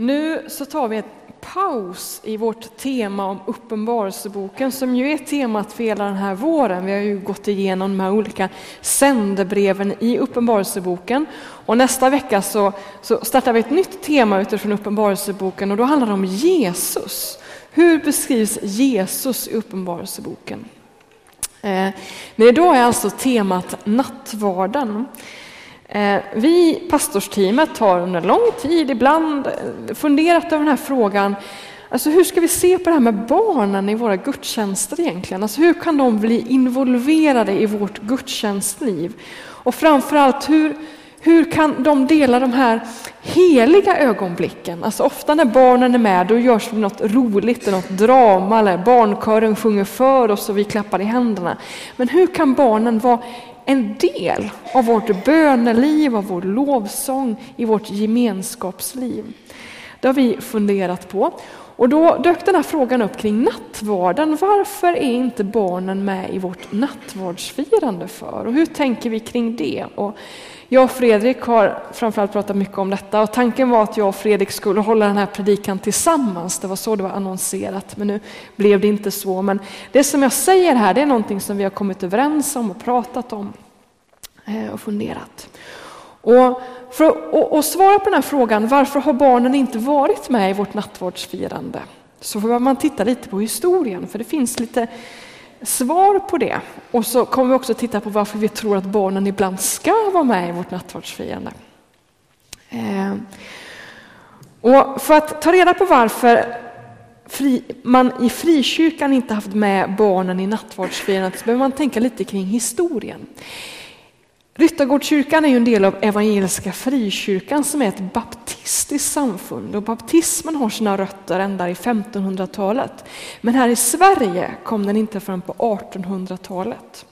Nu så tar vi en paus i vårt tema om Uppenbarelseboken som ju är temat för hela den här våren. Vi har ju gått igenom de här olika sändebreven i Uppenbarelseboken och nästa vecka så, så startar vi ett nytt tema utifrån Uppenbarelseboken och då handlar det om Jesus. Hur beskrivs Jesus i Uppenbarelseboken? Eh, men idag är alltså temat nattvarden. Eh, vi vi, pastorsteamet, har under lång tid ibland eh, funderat över den här frågan. Alltså hur ska vi se på det här med barnen i våra gudstjänster egentligen? Alltså hur kan de bli involverade i vårt gudstjänstliv? Och framförallt, hur, hur kan de dela de här heliga ögonblicken? Alltså ofta när barnen är med, då görs det något roligt, något drama, eller barnkören sjunger för oss och vi klappar i händerna. Men hur kan barnen vara en del av vårt böneliv, av vår lovsång, i vårt gemenskapsliv. Det har vi funderat på. Och då dök den här frågan upp kring nattvarden. Varför är inte barnen med i vårt nattvardsfirande för? Och hur tänker vi kring det? Och jag och Fredrik har framförallt pratat mycket om detta och tanken var att jag och Fredrik skulle hålla den här predikan tillsammans. Det var så det var annonserat, men nu blev det inte så. Men det som jag säger här, det är någonting som vi har kommit överens om och pratat om eh, och funderat. Och för att svara på den här frågan, varför har barnen inte varit med i vårt nattvardsfirande? Så får man titta lite på historien, för det finns lite svar på det. Och så kommer vi också titta på varför vi tror att barnen ibland ska vara med i vårt nattvardsfirande. Eh, och för att ta reda på varför man i frikyrkan inte haft med barnen i nattvardsfirandet så behöver man tänka lite kring historien. Ryttargårdskyrkan är ju en del av Evangeliska Frikyrkan som är ett baptistiskt samfund och baptismen har sina rötter ända i 1500-talet. Men här i Sverige kom den inte förrän på 1800-talet.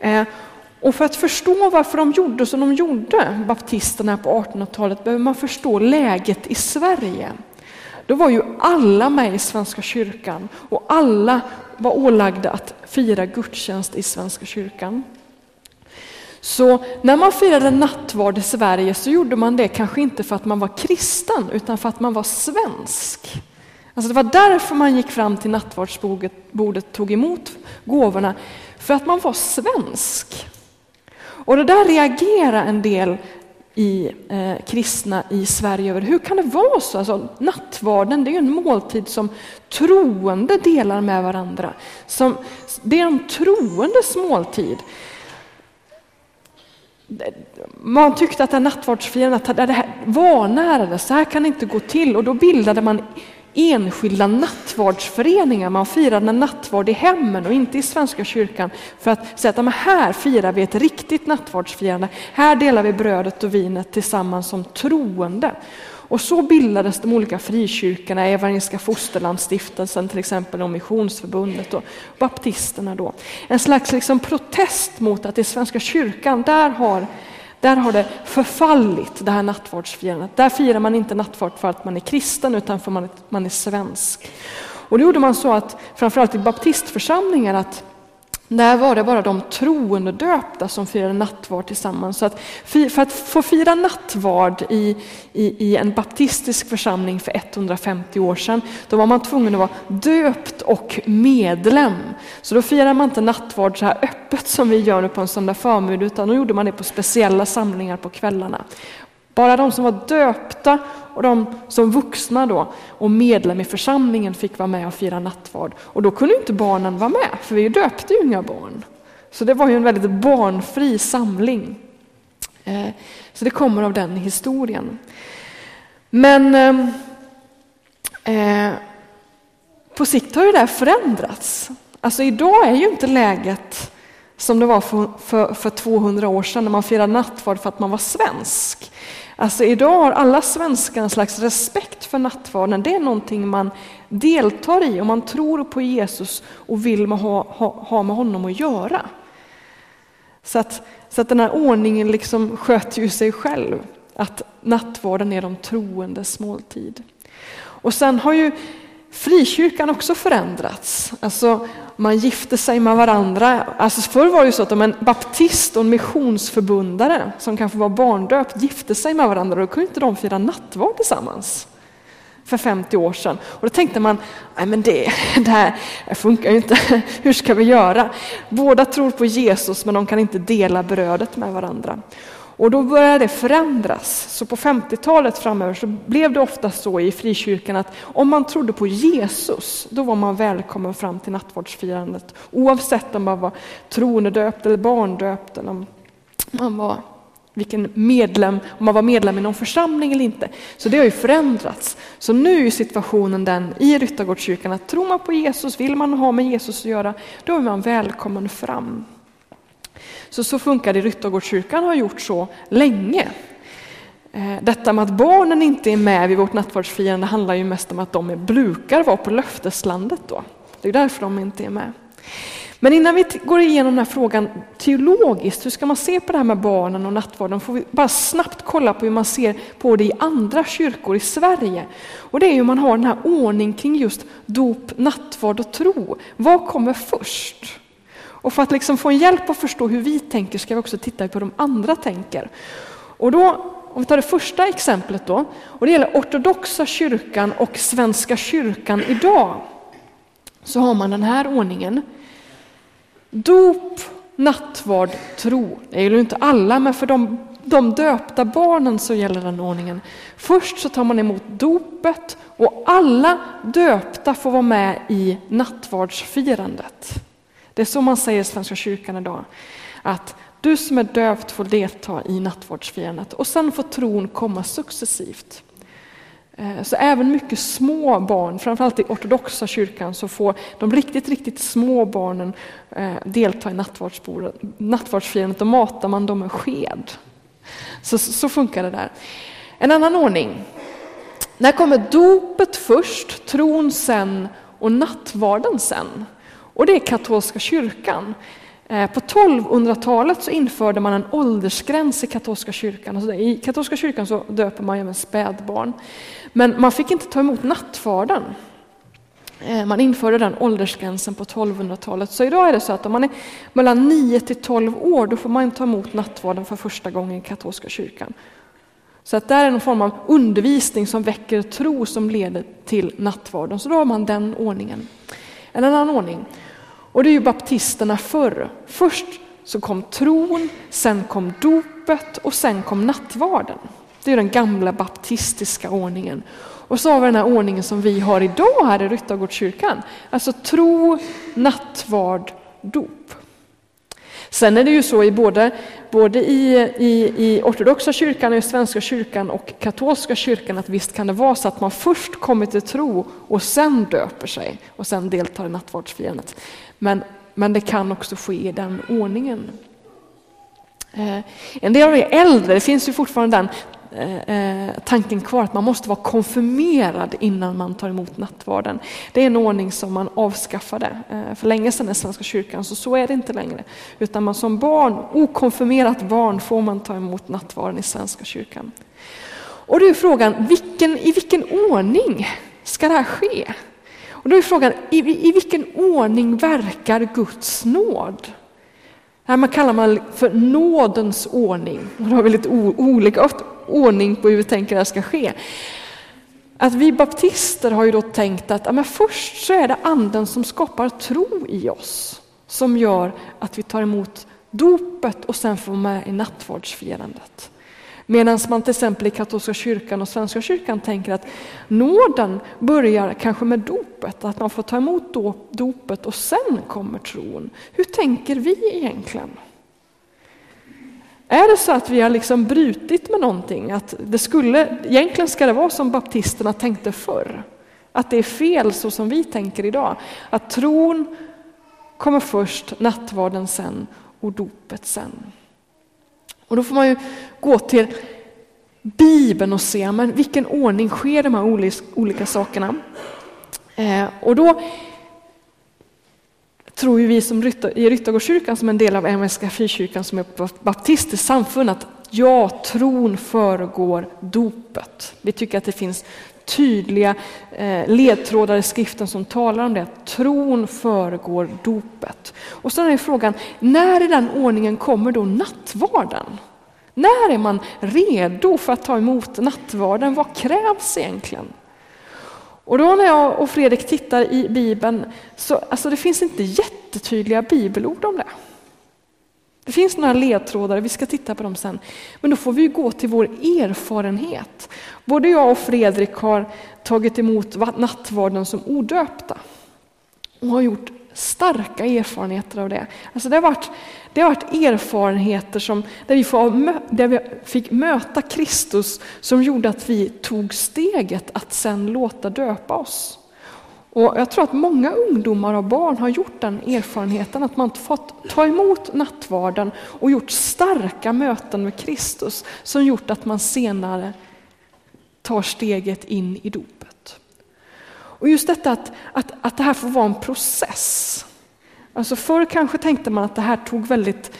Eh, och för att förstå varför de gjorde som de gjorde, baptisterna på 1800-talet, behöver man förstå läget i Sverige. Då var ju alla med i Svenska kyrkan och alla var ålagda att fira gudstjänst i Svenska kyrkan. Så när man firade nattvard i Sverige så gjorde man det kanske inte för att man var kristen utan för att man var svensk. Alltså det var därför man gick fram till nattvardsbordet och tog emot gåvorna, för att man var svensk. Och det där reagerar en del i eh, kristna i Sverige över. Hur kan det vara så? Alltså, nattvarden det är en måltid som troende delar med varandra. Som, det är de troendes måltid man tyckte att nattvardsfirandet vanärades, så här kan det inte gå till och då bildade man enskilda nattvardsföreningar. Man firade nattvard i hemmen och inte i Svenska kyrkan för att säga att här firar vi ett riktigt nattvardsfirande. Här delar vi brödet och vinet tillsammans som troende. Och så bildades de olika frikyrkorna, Evangeliska Fosterlandsstiftelsen till exempel och Missionsförbundet och baptisterna då. En slags liksom protest mot att i Svenska kyrkan, där har, där har det förfallit det här nattvardsfirandet. Där firar man inte nattvard för att man är kristen utan för att man är svensk. Och då gjorde man så att framförallt i baptistförsamlingar att där var det bara de troende döpta som firade nattvard tillsammans. Så att för att få fira nattvard i, i, i, en baptistisk församling för 150 år sedan, då var man tvungen att vara döpt och medlem. Så då firade man inte nattvard så här öppet som vi gör nu på en söndag förmiddag, utan då gjorde man det på speciella samlingar på kvällarna. Bara de som var döpta och de som vuxna då och medlem i församlingen fick vara med och fira nattvard. Och då kunde inte barnen vara med, för vi döpte ju inga barn. Så det var ju en väldigt barnfri samling. Eh, så det kommer av den historien. Men eh, eh, på sikt har ju det här förändrats. Alltså idag är ju inte läget som det var för, för, för 200 år sedan när man firade nattvard för att man var svensk. Alltså idag har alla svenskar en slags respekt för nattvarden. Det är någonting man deltar i och man tror på Jesus och vill ha, ha, ha med honom att göra. Så att, så att den här ordningen liksom sköter ju sig själv. Att nattvarden är de troendes måltid. Och sen har ju frikyrkan också förändrats. Alltså, man gifte sig med varandra. Alltså förr var det ju så att om en baptist och en missionsförbundare som kanske var barndöpt gifte sig med varandra, då kunde inte de fira nattvard tillsammans. för 50 år sedan. Och då tänkte man, nej men det, det här funkar ju inte, hur ska vi göra? Båda tror på Jesus men de kan inte dela brödet med varandra. Och då började det förändras. Så på 50-talet framöver så blev det ofta så i frikyrkan att om man trodde på Jesus, då var man välkommen fram till nattvardsfirandet. Oavsett om man var tronedöpt eller barndöpt eller om man var vilken medlem, om man var medlem i någon församling eller inte. Så det har ju förändrats. Så nu är situationen den i Ryttargårdskyrkan att tror man på Jesus, vill man ha med Jesus att göra, då är man välkommen fram. Så, så funkar det i Ryttargårdskyrkan och har gjort så länge. Eh, detta med att barnen inte är med vid vårt nattvardsfirande handlar ju mest om att de brukar vara på löfteslandet då. Det är därför de inte är med. Men innan vi går igenom den här frågan teologiskt, hur ska man se på det här med barnen och nattvarden, får vi bara snabbt kolla på hur man ser på det i andra kyrkor i Sverige. Och det är hur man har den här ordning kring just dop, nattvard och tro. Vad kommer först? Och för att liksom få en hjälp att förstå hur vi tänker ska vi också titta på hur de andra tänker. Och då, om vi tar det första exemplet då, och det gäller ortodoxa kyrkan och Svenska kyrkan idag, så har man den här ordningen. Dop, nattvard, tro. Det gäller inte alla, men för de, de döpta barnen så gäller den ordningen. Först så tar man emot dopet och alla döpta får vara med i nattvardsfirandet. Det är så man säger i Svenska kyrkan idag. Att du som är dövt får delta i nattvardsfirandet och sen får tron komma successivt. Eh, så även mycket små barn, framförallt i ortodoxa kyrkan, så får de riktigt, riktigt små barnen eh, delta i nattvardsfirandet. Då matar man dem med sked. Så, så funkar det där. En annan ordning. När kommer dopet först, tron sen och nattvarden sen? Och det är katolska kyrkan. Eh, på 1200-talet så införde man en åldersgräns i katolska kyrkan. Alltså I katolska kyrkan så döper man även spädbarn. Men man fick inte ta emot nattvarden. Eh, man införde den åldersgränsen på 1200-talet. Så idag är det så att om man är mellan 9 till 12 år då får man ta emot nattvarden för första gången i katolska kyrkan. Så att det är en form av undervisning som väcker tro som leder till nattvarden. Så då har man den ordningen. En annan ordning. Och det är ju baptisterna förr. Först så kom tron, sen kom dopet och sen kom nattvarden. Det är den gamla baptistiska ordningen. Och så har vi den här ordningen som vi har idag här i Ryttargårdskyrkan. Alltså tro, nattvard, dop. Sen är det ju så i både, både i, i, i ortodoxa kyrkan, i svenska kyrkan och katolska kyrkan att visst kan det vara så att man först kommer till tro och sen döper sig och sen deltar i nattvardsfirandet. Men, men det kan också ske i den ordningen. Eh, en del av er äldre, det finns ju fortfarande den eh, eh, tanken kvar att man måste vara konfirmerad innan man tar emot nattvarden. Det är en ordning som man avskaffade för länge sedan i Svenska kyrkan, så så är det inte längre. Utan man som barn, okonfirmerat barn får man ta emot nattvarden i Svenska kyrkan. Och då är frågan, vilken, i vilken ordning ska det här ske? Och då är frågan, i, i vilken ordning verkar Guds nåd? Det här man kallar man för nådens ordning. Och då har vi lite olika ordning på hur vi tänker att det ska ske. Att vi baptister har ju då tänkt att ja, men först så är det anden som skapar tro i oss som gör att vi tar emot dopet och sen får vara med i nattvardsfirandet. Medan man till exempel i katolska kyrkan och svenska kyrkan tänker att nåden börjar kanske med dopet, att man får ta emot dopet och sen kommer tron. Hur tänker vi egentligen? Är det så att vi har liksom brutit med någonting? Att det skulle, egentligen ska det vara som baptisterna tänkte förr. Att det är fel så som vi tänker idag. Att tron kommer först, nattvarden sen och dopet sen. Och då får man ju gå till Bibeln och se men vilken ordning sker de här olika sakerna. Eh, och då tror ju vi som i Ryttargårdskyrkan som en del av Engelska frikyrkan som är ett baptistiskt samfund att ja, tron föregår dopet. Vi tycker att det finns tydliga eh, ledtrådar i skriften som talar om det. att Tron föregår dopet. Och sen är frågan, när i den ordningen kommer då nattvarden? När är man redo för att ta emot nattvarden? Vad krävs egentligen? Och då när jag och Fredrik tittar i Bibeln så alltså det finns inte jättetydliga bibelord om det. Det finns några ledtrådar, vi ska titta på dem sen. Men då får vi gå till vår erfarenhet. Både jag och Fredrik har tagit emot nattvarden som odöpta och har gjort starka erfarenheter av det. Alltså det, har varit, det har varit erfarenheter som, där, vi får, där vi fick möta Kristus som gjorde att vi tog steget att sen låta döpa oss. Och jag tror att många ungdomar och barn har gjort den erfarenheten att man fått ta emot nattvarden och gjort starka möten med Kristus som gjort att man senare tar steget in i dopet. Och just detta att, att, att det här får vara en process. Alltså förr kanske tänkte man att det här tog väldigt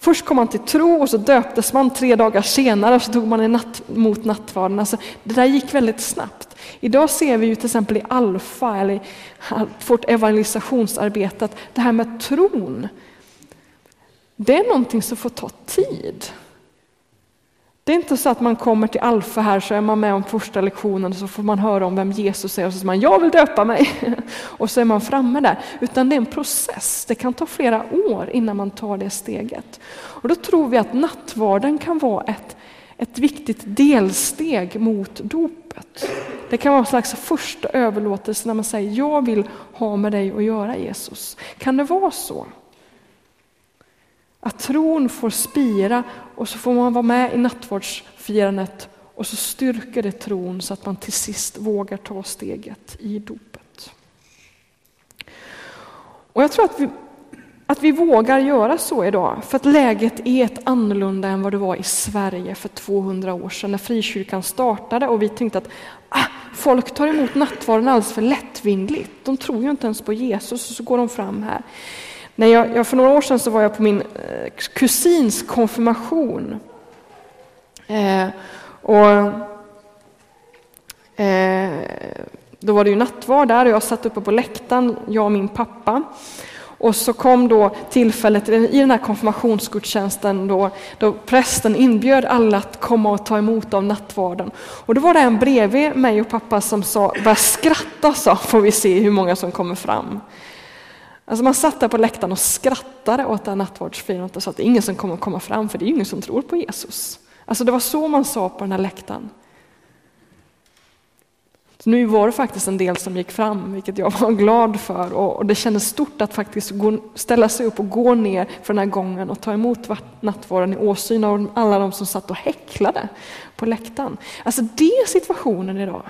Först kom man till tro och så döptes man tre dagar senare och så tog man natt, mot nattvarden. Alltså, det där gick väldigt snabbt. Idag ser vi ju till exempel i Alfa eller i vårt evangelisationsarbete att det här med tron, det är någonting som får ta tid. Det är inte så att man kommer till Alfa här så är man med om första lektionen och så får man höra om vem Jesus är och så säger man jag vill döpa mig och så är man framme där. Utan det är en process, det kan ta flera år innan man tar det steget. Och då tror vi att nattvarden kan vara ett, ett viktigt delsteg mot dopet. Det kan vara en slags första överlåtelse när man säger jag vill ha med dig att göra Jesus. Kan det vara så? Att tron får spira och så får man vara med i nattvardsfirandet och så styrker det tron så att man till sist vågar ta steget i dopet. Och jag tror att vi, att vi vågar göra så idag, för att läget är ett annorlunda än vad det var i Sverige för 200 år sedan när frikyrkan startade och vi tänkte att ah, folk tar emot nattvarden alldeles för lättvindigt. De tror ju inte ens på Jesus och så går de fram här. När jag, jag, för några år sedan så var jag på min eh, kusins konfirmation. Eh, och, eh, då var det ju nattvard där och jag satt uppe på läktaren, jag och min pappa. Och så kom då tillfället i den här konfirmationsgudstjänsten då, då prästen inbjöd alla att komma och ta emot av nattvarden. Och då var det en bredvid mig och pappa som sa, börja skratta sa, får vi se hur många som kommer fram. Alltså man satt där på läktaren och skrattade åt det här nattvardsfirandet och sa att det är ingen som kommer komma fram för det är ingen som tror på Jesus. Alltså det var så man sa på den här läktaren. Så nu var det faktiskt en del som gick fram, vilket jag var glad för. Och, det kändes stort att faktiskt gå, ställa sig upp och gå ner för den här gången och ta emot nattvarden i åsyn av alla de som satt och häcklade på läktaren. Alltså det är situationen idag.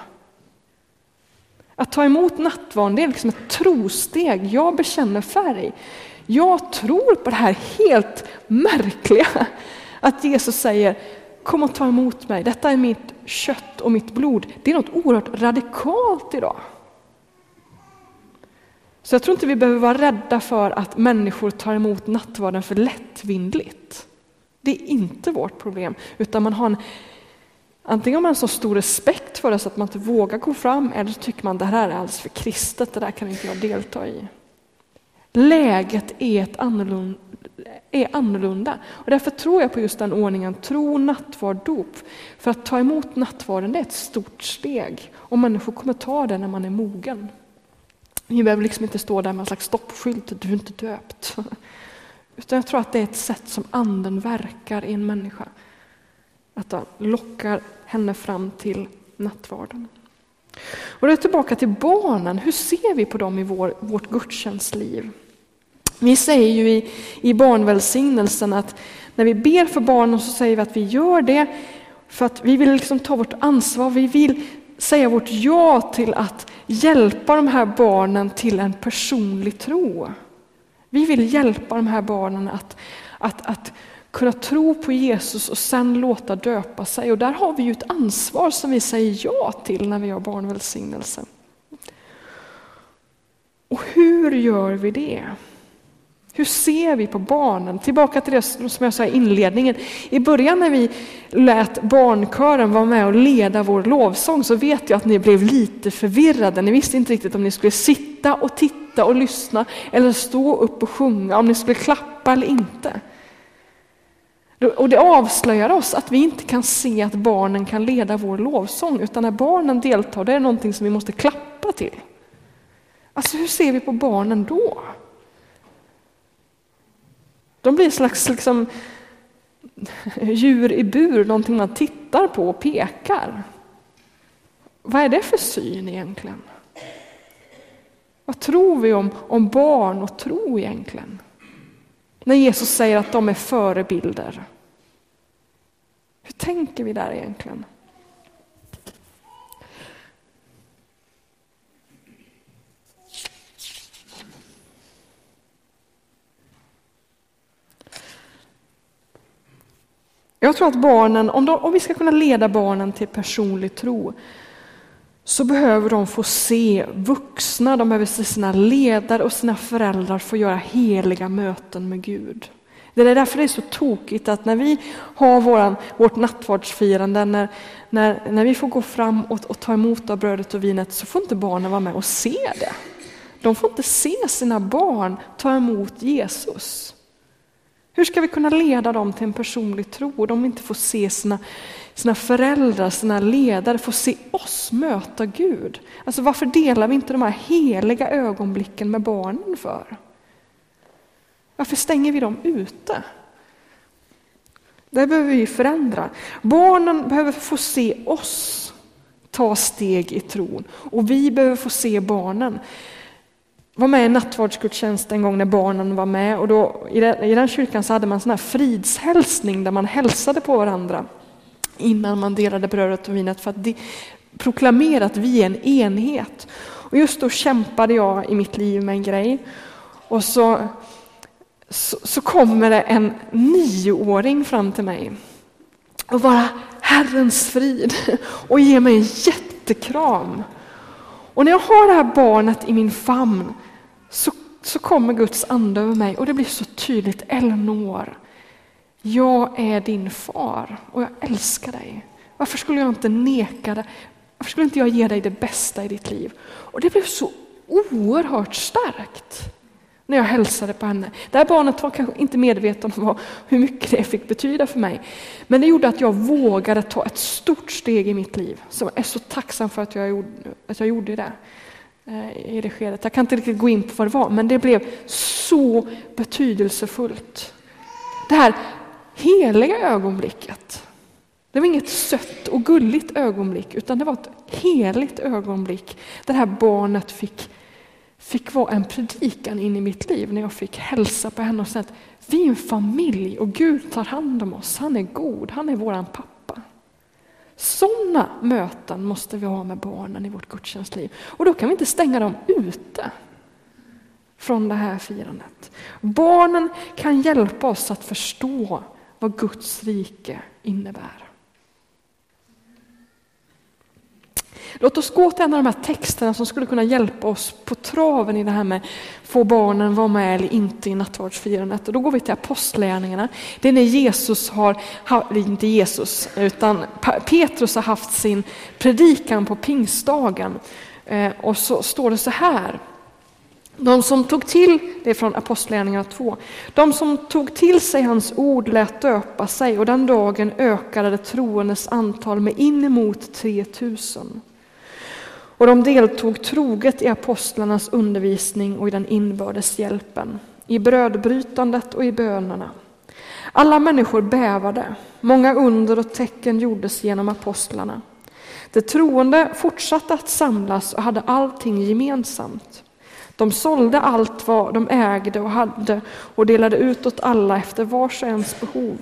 Att ta emot nattvarden det är liksom ett trosteg. Jag bekänner färg. Jag tror på det här helt märkliga att Jesus säger kom och ta emot mig. Detta är mitt kött och mitt blod. Det är något oerhört radikalt idag. Så jag tror inte vi behöver vara rädda för att människor tar emot nattvarden för lättvindligt. Det är inte vårt problem, utan man har en Antingen har man så stor respekt för det så att man inte vågar gå fram eller så tycker man att det här är alldeles för kristet, det där kan inte jag delta i. Läget är, ett annorlunda, är annorlunda och därför tror jag på just den ordningen, tro, nattvard, dop. För att ta emot nattvarden det är ett stort steg och människor kommer ta det när man är mogen. Vi behöver liksom inte stå där med en slags stoppskylt, du är inte döpt. Utan jag tror att det är ett sätt som anden verkar i en människa. Att han lockar henne fram till nattvarden. Och då är tillbaka till barnen. Hur ser vi på dem i vår, vårt gudstjänstliv? Vi säger ju i, i barnvälsignelsen att när vi ber för barnen så säger vi att vi gör det för att vi vill liksom ta vårt ansvar. Vi vill säga vårt ja till att hjälpa de här barnen till en personlig tro. Vi vill hjälpa de här barnen att, att, att kunna tro på Jesus och sen låta döpa sig. Och där har vi ju ett ansvar som vi säger ja till när vi har barnvälsignelse. Och hur gör vi det? Hur ser vi på barnen? Tillbaka till det som jag sa i inledningen. I början när vi lät barnkören vara med och leda vår lovsång så vet jag att ni blev lite förvirrade. Ni visste inte riktigt om ni skulle sitta och titta och lyssna eller stå upp och sjunga, om ni skulle klappa eller inte. Och det avslöjar oss att vi inte kan se att barnen kan leda vår lovsång, utan när barnen deltar, det är någonting som vi måste klappa till? Alltså hur ser vi på barnen då? De blir slags liksom, djur i bur, någonting man tittar på och pekar. Vad är det för syn egentligen? Vad tror vi om, om barn och tro egentligen? När Jesus säger att de är förebilder. Hur tänker vi där egentligen? Jag tror att barnen, om, de, om vi ska kunna leda barnen till personlig tro, så behöver de få se vuxna, de behöver se sina ledare och sina föräldrar få göra heliga möten med Gud. Det är därför det är så tokigt att när vi har våran, vårt nattvardsfirande, när, när, när vi får gå fram och, och ta emot av brödet och vinet, så får inte barnen vara med och se det. De får inte se sina barn ta emot Jesus. Hur ska vi kunna leda dem till en personlig tro om de inte får se sina, sina föräldrar, sina ledare, får se oss möta Gud? Alltså varför delar vi inte de här heliga ögonblicken med barnen för? Varför stänger vi dem ute? Det behöver vi förändra. Barnen behöver få se oss ta steg i tron och vi behöver få se barnen var med i nattvardsgudstjänst en gång när barnen var med och då, i, den, i den kyrkan så hade man sån här fridshälsning där man hälsade på varandra innan man delade brödet och vinet för att de, proklamera att vi är en enhet. Och just då kämpade jag i mitt liv med en grej och så, så, så kommer det en nioåring fram till mig och bara Herrens frid och ger mig en jättekram. Och när jag har det här barnet i min famn så, så kommer Guds ande över mig och det blir så tydligt. Elinor, jag är din far och jag älskar dig. Varför skulle jag inte neka dig? Varför skulle inte jag ge dig det bästa i ditt liv? Och det blev så oerhört starkt när jag hälsade på henne. Det här barnet var kanske inte medveten om vad, hur mycket det fick betyda för mig. Men det gjorde att jag vågade ta ett stort steg i mitt liv. Så jag är så tacksam för att jag gjorde, att jag gjorde det. Eh, I det skedet. Jag kan inte riktigt gå in på vad det var, men det blev så betydelsefullt. Det här heliga ögonblicket. Det var inget sött och gulligt ögonblick, utan det var ett heligt ögonblick det här barnet fick, fick vara en predikan in i mitt liv när jag fick hälsa på henne och säga att vi är en familj och Gud tar hand om oss. Han är god, han är våran pappa. Sådana möten måste vi ha med barnen i vårt gudstjänstliv. Och då kan vi inte stänga dem ute från det här firandet. Barnen kan hjälpa oss att förstå vad Guds rike innebär. Låt oss gå till en av de här texterna som skulle kunna hjälpa oss på traven i det här med få barnen vara med eller inte i nattvardsfirandet. Och då går vi till apostlärningarna. Det är när Jesus har, inte Jesus, utan Petrus har haft sin predikan på pingstdagen. Eh, och så står det så här. De som tog till, det är från Apostlagärningarna 2, de som tog till sig hans ord lät döpa sig och den dagen ökade det troendes antal med inemot 3000. Och de deltog troget i apostlarnas undervisning och i den inbördes hjälpen, i brödbrytandet och i bönerna. Alla människor bävade, många under och tecken gjordes genom apostlarna. De troende fortsatte att samlas och hade allting gemensamt. De sålde allt vad de ägde och hade och delade ut åt alla efter vars och ens behov.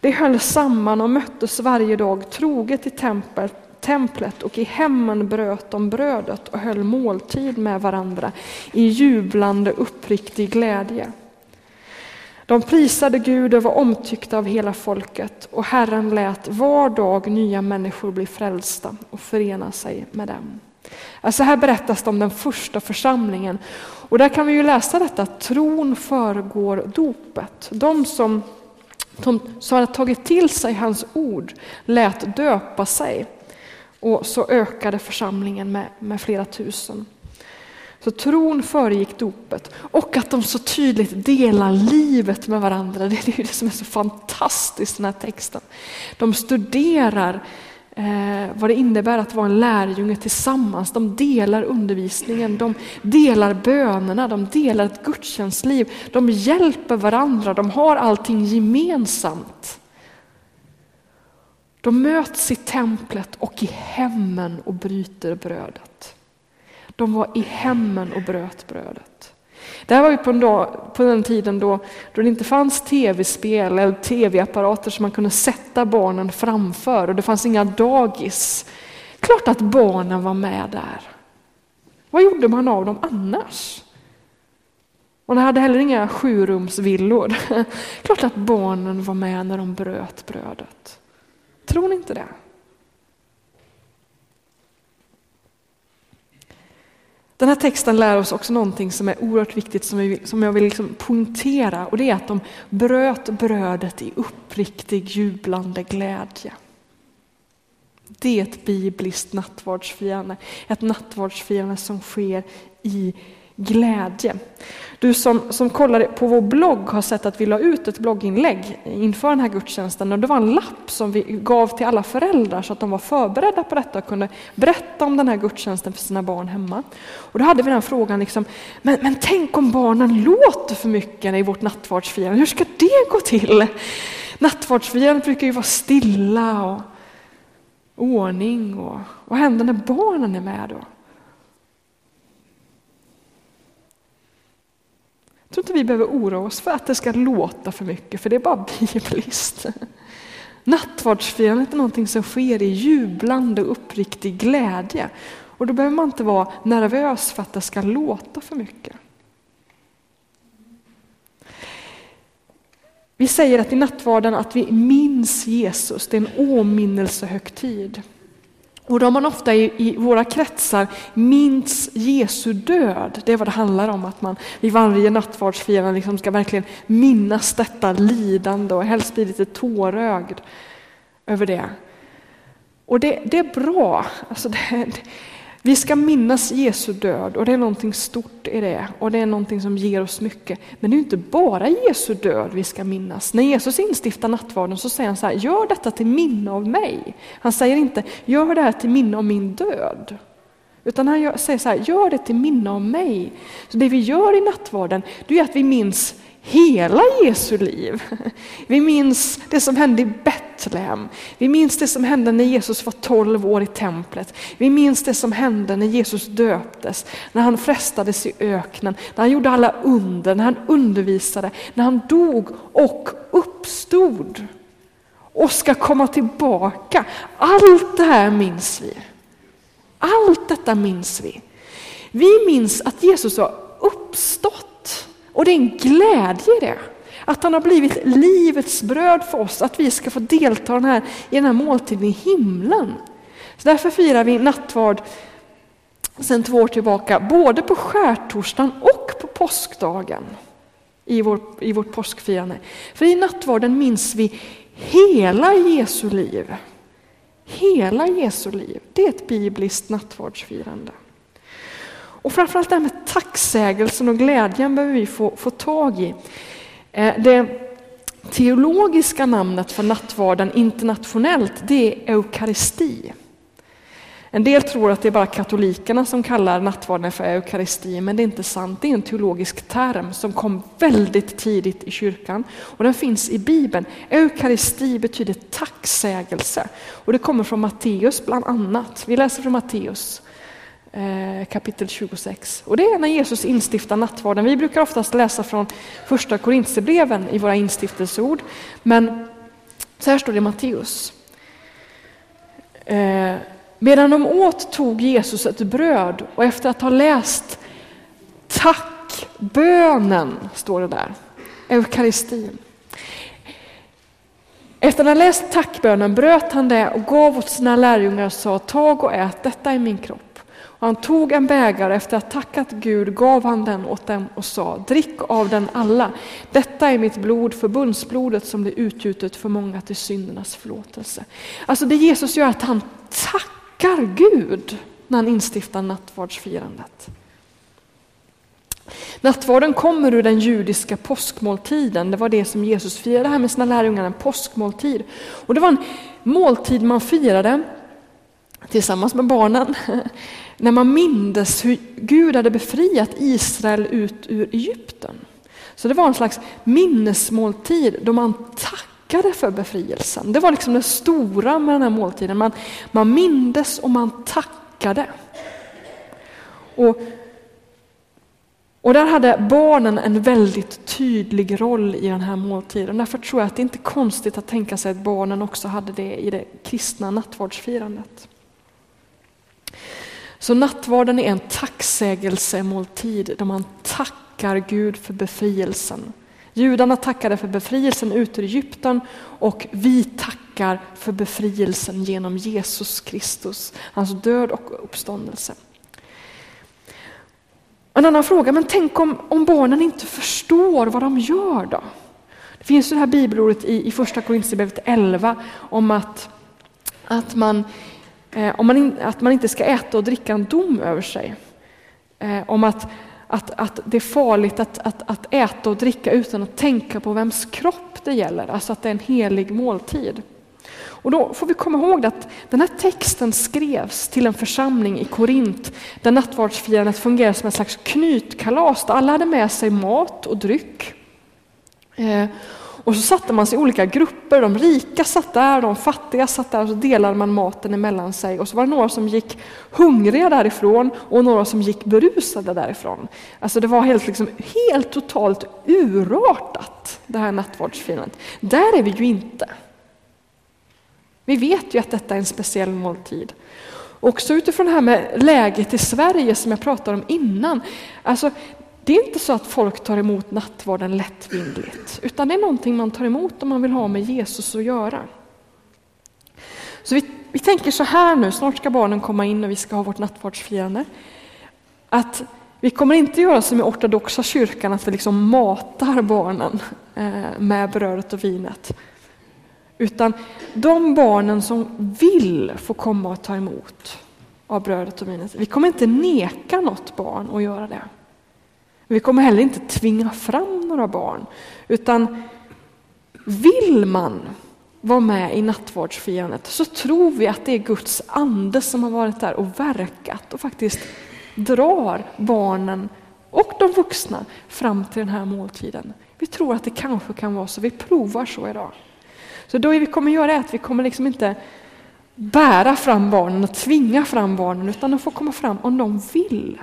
De höll samman och möttes varje dag troget i templet templet och i hemmen bröt de brödet och höll måltid med varandra i jublande uppriktig glädje. De prisade Gud och var omtyckta av hela folket och Herren lät var dag nya människor bli frälsta och förena sig med dem. Alltså här berättas det om den första församlingen och där kan vi ju läsa detta, tron föregår dopet. De som, de som hade tagit till sig hans ord lät döpa sig. Och så ökade församlingen med, med flera tusen. Så tron föregick dopet och att de så tydligt delar livet med varandra. Det är det som är så fantastiskt i den här texten. De studerar eh, vad det innebär att vara en lärjunge tillsammans. De delar undervisningen, de delar bönerna, de delar ett gudstjänstliv. De hjälper varandra, de har allting gemensamt. De möts i templet och i hemmen och bryter brödet. De var i hemmen och bröt brödet. Det här var ju på, en dag, på den tiden då, då det inte fanns tv-spel eller tv-apparater som man kunde sätta barnen framför och det fanns inga dagis. Klart att barnen var med där. Vad gjorde man av dem annars? Man hade heller inga sjurumsvillor. Klart att barnen var med när de bröt brödet. Tror ni inte det? Den här texten lär oss också någonting som är oerhört viktigt som, jag vill liksom poängtera och det är att de bröt brödet i uppriktig jublande glädje. Det är ett bibliskt nattvardsfirande, ett nattvardsfirande som sker i glädje. Du som, som kollar på vår blogg har sett att vi la ut ett blogginlägg inför den här gudstjänsten och det var en lapp som vi gav till alla föräldrar så att de var förberedda på detta och kunde berätta om den här gudstjänsten för sina barn hemma. Och då hade vi den frågan, liksom, men, men tänk om barnen låter för mycket i vårt nattvardsfirande, hur ska det gå till? Nattvardsfirandet brukar ju vara stilla och ordning och vad händer när barnen är med då? Tror inte vi behöver oroa oss för att det ska låta för mycket, för det är bara bibliskt. Nattvardsfirandet är någonting som sker i jublande och uppriktig glädje. Och då behöver man inte vara nervös för att det ska låta för mycket. Vi säger att i nattvarden att vi minns Jesus, det är en åminnelsehögtid. Och då har man ofta i, i, våra kretsar minns Jesu död. Det är vad det handlar om, att man vid varje nattvardsfirande liksom ska verkligen minnas detta lidande och helst bli lite tårögd över det. Och det, det är bra. Alltså det, vi ska minnas Jesu död och det är någonting stort i det och det är någonting som ger oss mycket. Men det är inte bara Jesu död vi ska minnas. När Jesus instiftar nattvarden så säger han så här, gör detta till minne av mig. Han säger inte, gör det här till minne av min död. Utan han säger så här, gör det till minne av mig. Så det vi gör i nattvarden, det är att vi minns hela Jesu liv. Vi minns det som hände i Betlehem. Vi minns det som hände när Jesus var 12 år i templet. Vi minns det som hände när Jesus döptes, när han frestades i öknen, när han gjorde alla under, när han undervisade, när han dog och uppstod och ska komma tillbaka. Allt det här minns vi. Allt detta minns vi. Vi minns att Jesus har uppstått och det är en glädje i det. Att han har blivit livets bröd för oss, att vi ska få delta den här, i den här måltiden i himlen. Så därför firar vi nattvard sedan två år tillbaka, både på skärtorsdagen och på påskdagen i, vår, i vårt påskfirande. För i nattvarden minns vi hela Jesu liv. Hela Jesu liv. Det är ett bibliskt nattvardsfirande. Och framförallt det här med tacksägelsen och glädjen behöver vi få, få tag i. Eh, det teologiska namnet för nattvarden internationellt det är eukaristi. En del tror att det är bara katolikerna som kallar nattvarden för eukaristi, men det är inte sant. Det är en teologisk term som kom väldigt tidigt i kyrkan och den finns i Bibeln. Eukaristi betyder tacksägelse och det kommer från Matteus bland annat. Vi läser från Matteus Eh, kapitel 26. Och det är när Jesus instiftar nattvarden. Vi brukar oftast läsa från första Korintierbreven i våra instiftelseord. Men så här står det i Matteus. Eh, medan de åt tog Jesus ett bröd och efter att ha läst tackbönen, står det där, eukaristin. Efter att ha läst tackbönen bröt han det och gav åt sina lärjungar och sa, tag och ät, detta är min kropp. Och han tog en bägare, efter att ha tackat Gud gav han den åt dem och sa, drick av den alla. Detta är mitt blod, förbundsblodet som blir utgjutet för många till syndernas förlåtelse. Alltså det Jesus gör är att han tackar Gud när han instiftar nattvardsfirandet. Nattvarden kommer ur den judiska påskmåltiden. Det var det som Jesus firade här med sina lärjungar, en påskmåltid. Och det var en måltid man firade tillsammans med barnen när man mindes hur Gud hade befriat Israel ut ur Egypten. Så det var en slags minnesmåltid då man tackade för befrielsen. Det var liksom det stora med den här måltiden. Man, man mindes och man tackade. Och, och där hade barnen en väldigt tydlig roll i den här måltiden. Därför tror jag att det inte är konstigt att tänka sig att barnen också hade det i det kristna nattvardsfirandet. Så nattvarden är en tacksägelsemåltid där man tackar Gud för befrielsen. Judarna tackade för befrielsen ut ur Egypten och vi tackar för befrielsen genom Jesus Kristus, hans död och uppståndelse. En annan fråga, men tänk om, om barnen inte förstår vad de gör då? Det finns ju det här bibelordet i, i första Korinthierbrevet 11 om att, att man Eh, om man in, att man inte ska äta och dricka en dom över sig. Eh, om att, att, att det är farligt att, att, att äta och dricka utan att tänka på vems kropp det gäller, alltså att det är en helig måltid. Och då får vi komma ihåg att den här texten skrevs till en församling i Korint där nattvardsfirandet fungerar som en slags knytkalas där alla hade med sig mat och dryck. Eh, och så satte man sig i olika grupper, de rika satt där, de fattiga satt där och så delade man maten emellan sig. Och så var det några som gick hungriga därifrån och några som gick berusade därifrån. Alltså det var helt, liksom, helt totalt urartat det här nattvardsfirandet. Där är vi ju inte. Vi vet ju att detta är en speciell måltid. Också utifrån det här med läget i Sverige som jag pratade om innan. Alltså, det är inte så att folk tar emot nattvarden lättvindigt, utan det är någonting man tar emot om man vill ha med Jesus att göra. Så vi, vi tänker så här nu, snart ska barnen komma in och vi ska ha vårt nattvardsfirande. Att vi kommer inte göra som i ortodoxa kyrkan, att vi liksom matar barnen eh, med brödet och vinet. Utan de barnen som vill få komma och ta emot av brödet och vinet, vi kommer inte neka något barn att göra det. Vi kommer heller inte tvinga fram några barn, utan vill man vara med i nattvardsfirandet så tror vi att det är Guds ande som har varit där och verkat och faktiskt drar barnen och de vuxna fram till den här måltiden. Vi tror att det kanske kan vara så, vi provar så idag. Så då vi kommer göra är att vi kommer liksom inte bära fram barnen och tvinga fram barnen utan de får komma fram om de vill.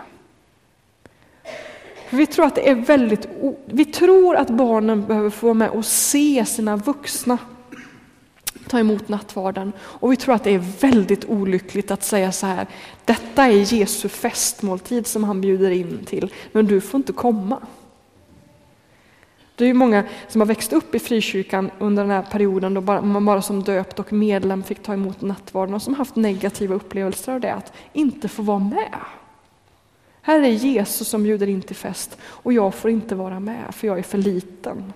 Vi tror att det är väldigt, vi tror att barnen behöver få vara med och se sina vuxna ta emot nattvarden. Och vi tror att det är väldigt olyckligt att säga så här, detta är Jesu festmåltid som han bjuder in till, men du får inte komma. Det är ju många som har växt upp i frikyrkan under den här perioden då man bara som döpt och medlem fick ta emot nattvarden och som haft negativa upplevelser av det, att inte få vara med. Här är Jesus som bjuder in till fest och jag får inte vara med för jag är för liten.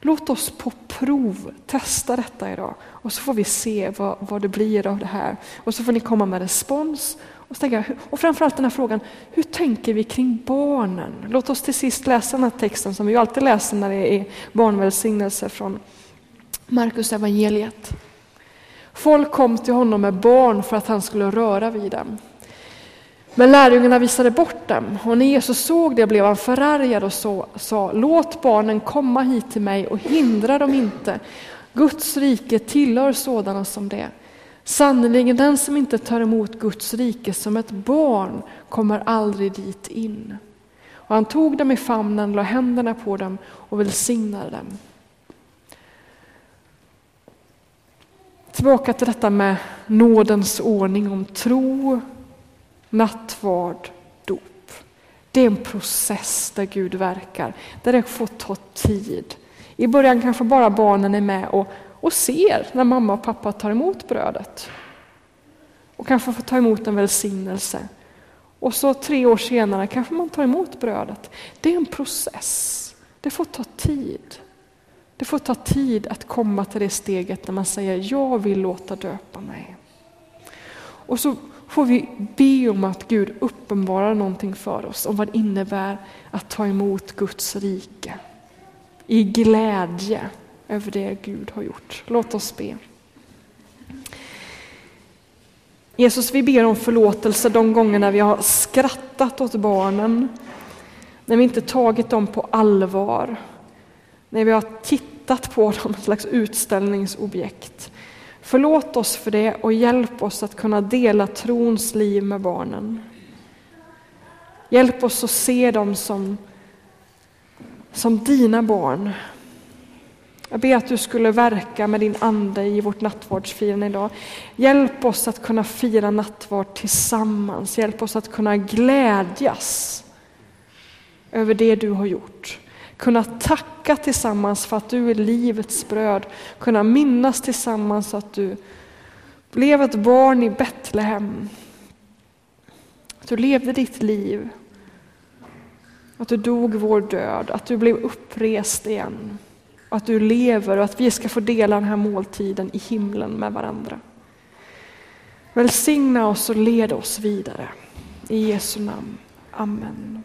Låt oss på prov testa detta idag och så får vi se vad, vad det blir av det här. Och så får ni komma med respons. Och, tänka, och framförallt den här frågan, hur tänker vi kring barnen? Låt oss till sist läsa den här texten som vi alltid läser när det är barnvälsignelse från Markus evangeliet. Folk kom till honom med barn för att han skulle röra vid dem. Men lärjungarna visade bort dem och när Jesus såg det blev han förargad och så, sa låt barnen komma hit till mig och hindra dem inte. Guds rike tillhör sådana som det. Sannerligen den som inte tar emot Guds rike som ett barn kommer aldrig dit in. Och han tog dem i famnen, la händerna på dem och välsignade dem. Tillbaka till detta med nådens ordning om tro, nattvard, dop. Det är en process där Gud verkar, där det får ta tid. I början kanske bara barnen är med och, och ser när mamma och pappa tar emot brödet. Och kanske får ta emot en välsignelse. Och så tre år senare kanske man tar emot brödet. Det är en process. Det får ta tid. Det får ta tid att komma till det steget när man säger jag vill låta döpa mig. Och så får vi be om att Gud uppenbarar någonting för oss om vad det innebär att ta emot Guds rike. I glädje över det Gud har gjort. Låt oss be. Jesus, vi ber om förlåtelse de gångerna vi har skrattat åt barnen, när vi inte tagit dem på allvar, när vi har tittat på dem som ett slags utställningsobjekt. Förlåt oss för det och hjälp oss att kunna dela trons liv med barnen. Hjälp oss att se dem som, som dina barn. Jag ber att du skulle verka med din ande i vårt nattvardsfirande idag. Hjälp oss att kunna fira nattvard tillsammans. Hjälp oss att kunna glädjas över det du har gjort. Kunna tacka tillsammans för att du är livets bröd. Kunna minnas tillsammans att du blev ett barn i Betlehem. Att du levde ditt liv. Att du dog vår död, att du blev upprest igen. Att du lever och att vi ska få dela den här måltiden i himlen med varandra. Välsigna oss och led oss vidare. I Jesu namn. Amen.